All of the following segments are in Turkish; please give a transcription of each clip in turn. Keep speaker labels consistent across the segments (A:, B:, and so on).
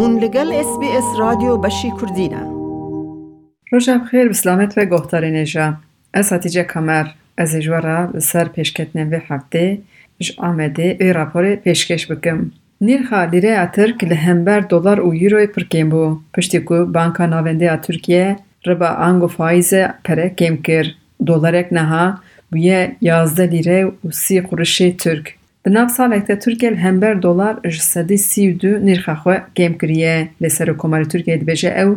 A: هون لگل اس بی اس رادیو بشی کردینه
B: روژا بخیر بسلامت و گهتاری نجا از حتیجه کمر از اجوارا لسر پیشکتنین و هفته اش آمده ای راپور پیشکش بکم نرخا لیره ترک لهمبر دلار و یوروی پرکیم بو پشتی کو بانکا ناونده ترکیه ربا آنگو فایز پره کم کر دلارک نها بویه یازده لیره و سی قرشی ترک Di nav salek de Tirkiye li hember dolar ji sedî sî û du nîrxa xwe kêm kiriye. Lê Serokkomarê Tirkiye dibêje ew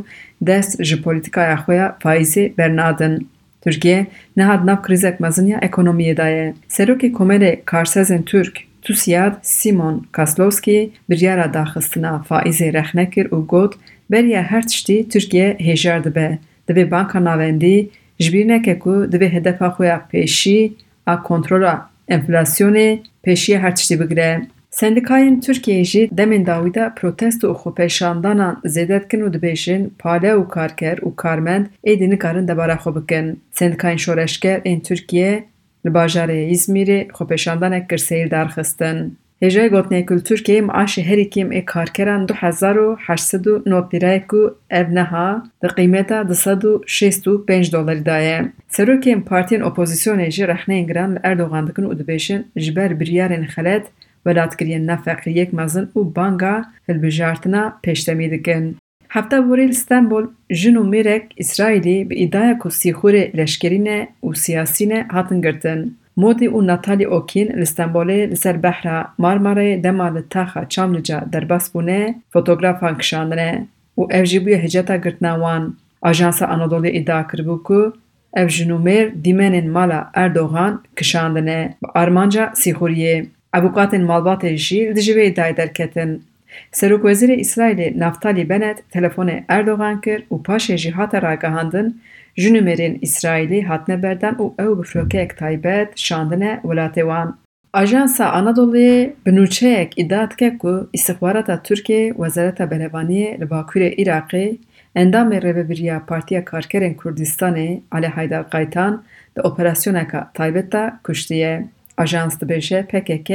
B: dest ji polîtikaya xwe ya faîzê bernadin. Tirkiye niha di nav krîzek mezin ya ekonomiyê de ye. Serokê Komerê Karsezên Türk Tusyad Simon Kaslovskî biryara daxistina faîzê rexne kir û got beriya her tiştî Tirkiye hêjar dibe. Divê banka navendî ji ku divê hedefa xwe a kontrola enflasyonê pêşiya her tiştî bigire. Sendikayên Tirkiyeyê jî demên dawî de protesto û xwepêşandanan zêde dikin û dibêjin pale û karker û karmend êdî nikarin debara xwe bikin. Sendikayên şoreşger ên Tirkiye li bajarê İzmîrê xwepêşandanek kir seyr darxistin. Hêjayê Gotinekûl Tirkiyeyê maaşê herî kêm ê karkeran du hezar û heştsed û nod lîrayek û ev niha di qîmeta di sed û şêst û pênc dolarî da ye. Serokên partiyên opozîsyonê jî rexneyên giran li Erdogan dikin û dibêjin ji ber biryarên xelet welatkiriyên navfeqîyek mezin û banga hilbijartina pêştemî dikin. Hefta borî li Stenbol jin û mêrek İsraîlî bi îdaya ku sîxurê leşkerî ne û siyasî ne hatin girtin. مودی و ناتالی اوکین لستنبولی لسر بحر مارماره دمال لطاخه چاملجا در بونه فوتوگراف هنکشانره و افجی بوی هجتا گرتناوان آجانس آنادولی ادعا کربو که اف جنومیر دیمنین مالا اردوغان کشاندنه با ارمانجا سیخوریه ابوقات مالبات جیل دجوه ادعای درکتن سروک وزیر اسرائیل نفتالی بنت تلفن اردوغان کر و پاش جیحات راگهاندن ji nûmerên İsraîlî hatine berdan û ew bi firokeyek taybet şandine welatê wan. Ajansa Anadolu'yê bi nûçeyek îdia dike ku îstixbarata Tirkiye Wezareta Berhevaniyê li Bakurê Iraqê endamê rêveberiya Partiya Karkerên Kurdistanê Ali Haydar Qaytan di operasyoneka taybet de kuştiye. Ajans dibêje PKK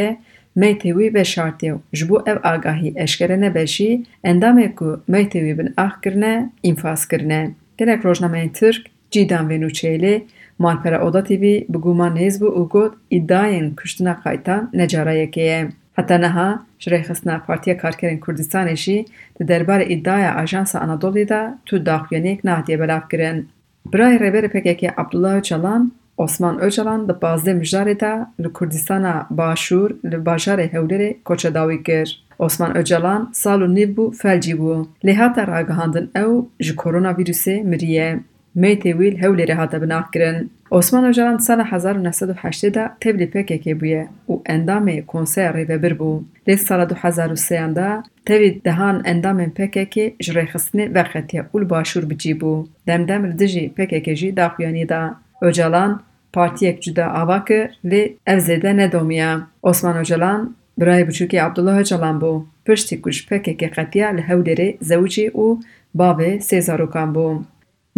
B: meytê wî veşartiye ji bo ev agahî eşkere nebe jî endamê ku meytê wî bin ax kirine înfas kirine. Gelek rojnameyên Tirk cîdan vê nûçeyê malpera Oda TV bi guman nêz bû û got îdayên kuştina Qaytan ne cara yekê ye. Heta niha ji rêxistina Partiya Karkerên Kurdistanê jî di derbarê îdaya Ajansa Anadolu'yê de tu daxuyaniyek nehatiye belavkirin. Birayê rêberê PKK Abdullah Öcalan Osman Öcalan di pazdeh mijdarê de li Kurdistana Başûr li bajarê Hewlêrê koça dawî kir. Osman Öcalan sal û nîv bû felcî bû. Lê hata ragihandin ew ji koronavîrusê miriye. Meytê wî li Hewlêrê hate binavkirin. Osman Öcalan di sala hezar û nehsed û heştê de tevlî PKK bûye û endamê konseya rêvebir bû. Lê sala du hezar û sêyan de tevî dehan endamên PKK ji rêxistinê vexetiye û li başûr bicî bû. Demdem li dijî PKK jî daxuyanî da. Öcalan partiyek cuda ava kir lê ev zêde nedomiye. Osman Öcalan birayê biçûkê Abdullah Öcalan bû. Piştî ku ji PKK qetiya li Hewlêrê zewicî û bavê sê zarokan bû.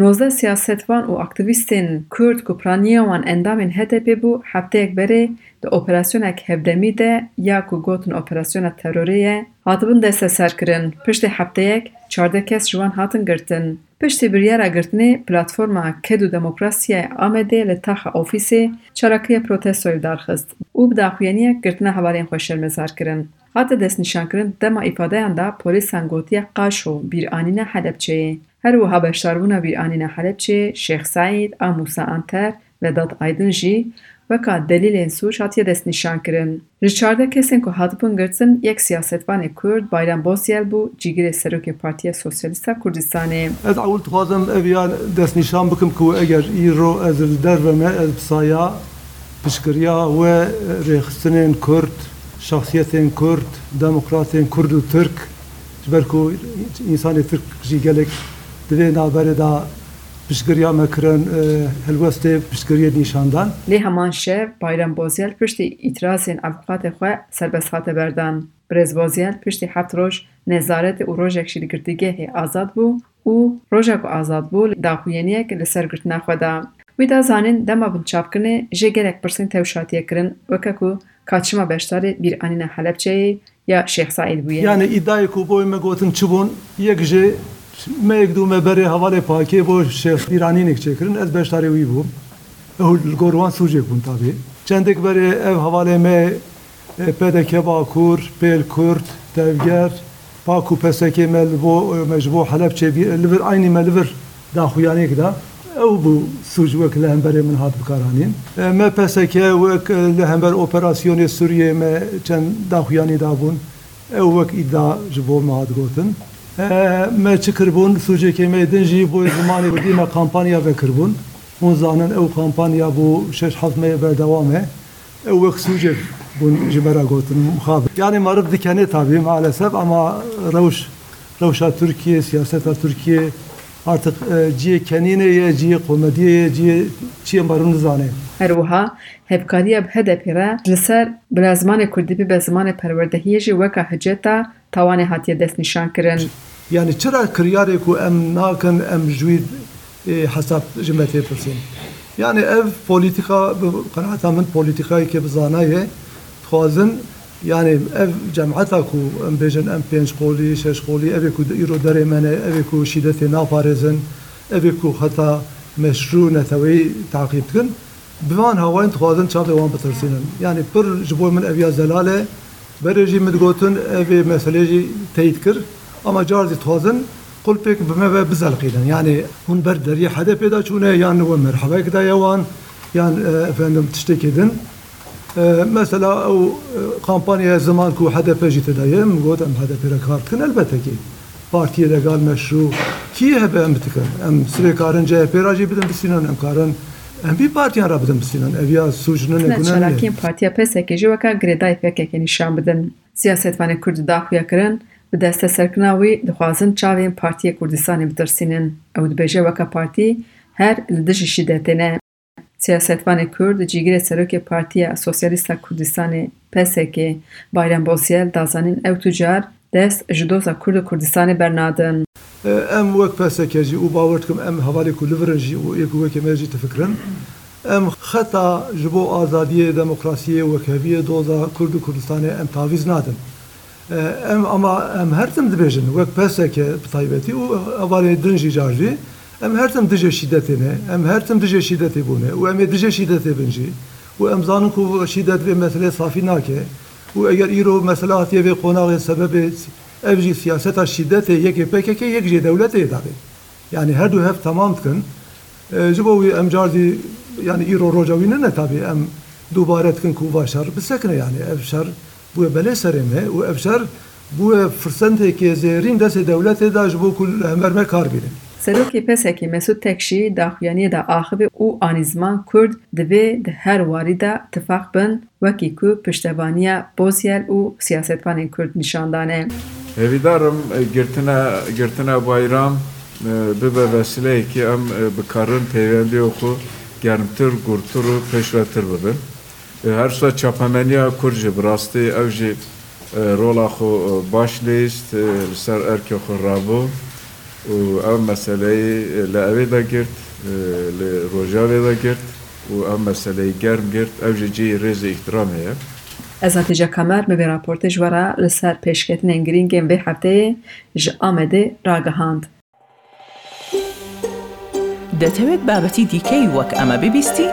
B: Nozdeh siyasetvan û aktivîstên Kurd ku planiya wan endamên HDP bû hefteyek berê di operasyonek hevdemî de ya ku gotin operasyona terorê ye hatibin desteserkirin. Piştî hefteyek çardeh kes ji wan hatin girtin. Piştî biryara girtinê platforma Ked û Demokrasiyaya Amedê li taxa ofîsê çalakiya protestoyê darxist û bi daxuyaniyek girtina hevalên xwe şermezar kirin. Hate destnîşankirin dema îfadeyan da polîsan gotiye Qaşo bîranîna Helepçeyê. Wiha beşdarbûna bîranîna Helepçeyê Şêx Saîd a Musa Anter Vedat Aydin jî weka delîlên sûç hatiye destnîşankirin. Ji çardeh kesên ku hatibûn girtin yek siyasetvanê Kurd Bayram Bozyel bû cîgirê Serokê Partiya Sosyalîst a Kurdistanê.
C: Ez ewl dixwazim eviyan destnîşan bikim ku eger îro ez li derve me ez saya piştgiriya we rêxistinên Kurd, şahsiyetên Kurd, demokratên Kurd û Türk ji ber ku însanê Türk jî gelek me kirin helwestê piştgiriyê nîşandan.
B: Lê heman şev Bayram Bozyel piştî îtirazên avukatê xwe serbest hate berdan. Birêz Bozyel piştî heft roj nezaretê û rojek jî li girtîgehê azad bû û roja ku azad bû daxuyaniyek li ser girtina xwe da. Wî da zanîn dema binçavkirinê jê gelek pirsên tewşatiye kirin weke ku kaçima beşdarê bîranîna Helepçeyê ya Şeyh Said bûye.
C: Yani iddiayı ku boy me gotin çibun yek ji me yek du me berê hevalê pakê bo şêx îranînek çêkirin ez beşdarê wî bûm ew li gor wan sûcek bûn tabî çendek berê ev hevalê me e, PDK Bakur, Pêl Kurd, Tevger, Pak û PSK me li bo me ji bo Helepçe bî- li vir aynî me li vir daxuyanêk da ew bû sûc wek li hemberê min hat bikaranîn. E, Me PSK wek e, li hember operasyonê Sûriyê me çend daxuyanî dabûn ew wek îddia ji bo me hat gotin. E, Me çi kirbûn sûcekê me din jî bo zimanê bidî me kampanya vekirbûn. Hûn zanin ew kampanya bû şeş heft me berdewam e. Ew wek sûcek bûn ji me re gotin mixabir. Yani mariv dikene tabii maalesef ama rewş rewşa Türkiye, siyaseta Türkiye artık e, ciye kenîne ye, ciye komediye ye, ciye çiye marın zane.
B: Her wiha hevkariya bi HDP re li ser bila zimanê Kurdî bibe zimanê perwerdehiyê jî weka tawanê hatiye destnîşan kirin.
C: Yani çira kiryarê ku em nakin em ji wî e, hesap ji me tê pirsin. Yani ev politika bi qenaata min polîtikayekê bi zanaye dixwazin yani ev cemeta ku em bêjin em pênc qolî, şeş qolî evê ku îro derê me ne evê ku şîdetê naparêzin evê ku heta meşru netewî takip dikin bi van hewayên dixwazin çavê wan bitirsînin. Yani pir ji bo min eviya zelale berê jî min digotin evê meselê jî teyit kir ama car jî dixwazin qulpêk bi me ve bizelqînin. Yani hûn ber deriyê HDP'da çûne yan we merhebek daye wan yan e, efendim tiştekê din. E, Mesela ew kampanyaya zaman ku HDP jî tedayê min got em HDP re kar dikin elbette ki. Partiye legal meşru kî hebe em bitikin. Em sirê karin CHP ra jî bidin em bî partiyan ra bidin bisînin. Ev ya sûcinin
B: Ne
C: ne
B: çalakiyên Partiya PSK jî weka girêdayê pekekê nîşan bidin. Siyasetvanê Kurd daxuya kirin bi deste serkirina wî dixwazin çavên Partiya Kurdistanê bitirsînin. Ew dibêje weka partî her li dijî şîdetê ne. Siyasetvanê Kurd cîgirê serokê Partiya Sosyalîsta Kurdistanê PSK Bayram Boziyel dazanîn ew tucar dest ji doza Kurd û Kurdistanê bernadin.
C: Dikim em hevalê ku li virin jî û yek wekê me jî difikirin em xeta ji bo azadiyê demokrasiyê wekheviyê doza Kurd û Kurdistanê em tavîz nadin. E, Em ama em her tim dibêjin. Wek peseke bi taybetî û hevalê din jî car jî em her tim dije şîdetê ne em her tim dije şîdetê bûne û em ê dije şîdetê bin jî. Û em zanin ku şîdet vê meselê safî nake û eger îro mesela hatiye vê qonağê sebebê ev jî siyaseta şîdetê yekê PKK yek jî devletê dabê. Yani her du hev tamam dikin. E, Ji bo wî em car jî yani îro roja wî ne tabî em dubare dikin ku va şer bisekine yani ev şer bûye belê serê me û ev şer bûye firsenteke zêrîn destê devletê da ji bo ku li hemer me kar bînin.
B: Serokê PSK Mesut Tekşî daxuyaniyê da axivê û anîzman Kurd divê di her warî de tifaq bin wekî ku piştevaniya Bozyel û siyasetvanên Kurd nîşandane.
D: Hêvîdarim e, girtina girtina bayram e, bibe vesileyekî em e, bikarin peyvendiyê xwe germtir, gurtir û pêşvetir bibin. Her sa çapemeniya bi rastî ew jî rola xwe baş lîst e, li ser erkê xwe rabû û ev meseleyê e, li evê de girt, li rojavê de girt û ev meseleyê germ girt, ew jî cî rêzê îhtiramê ye.
B: ئەزاتیجە کامار بەبێ راپۆرتە ژوەرە لەسەر پێشکەتنێن گرنگێن بێ هەفتەیە ji ئامەدێ ڕاگەهاند.
E: دەتەوێت بابەتی دیکەی وەک ئەمە ببیستی؟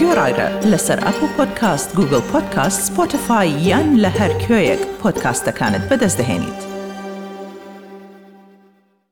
E: گۆڕایرە لەسەر ئەپ و پۆدکاست گوگل پۆدکاست سپۆتفاای یان لە هەر کوێیەک پۆدکاستەکانت بەدەستدەێنیت.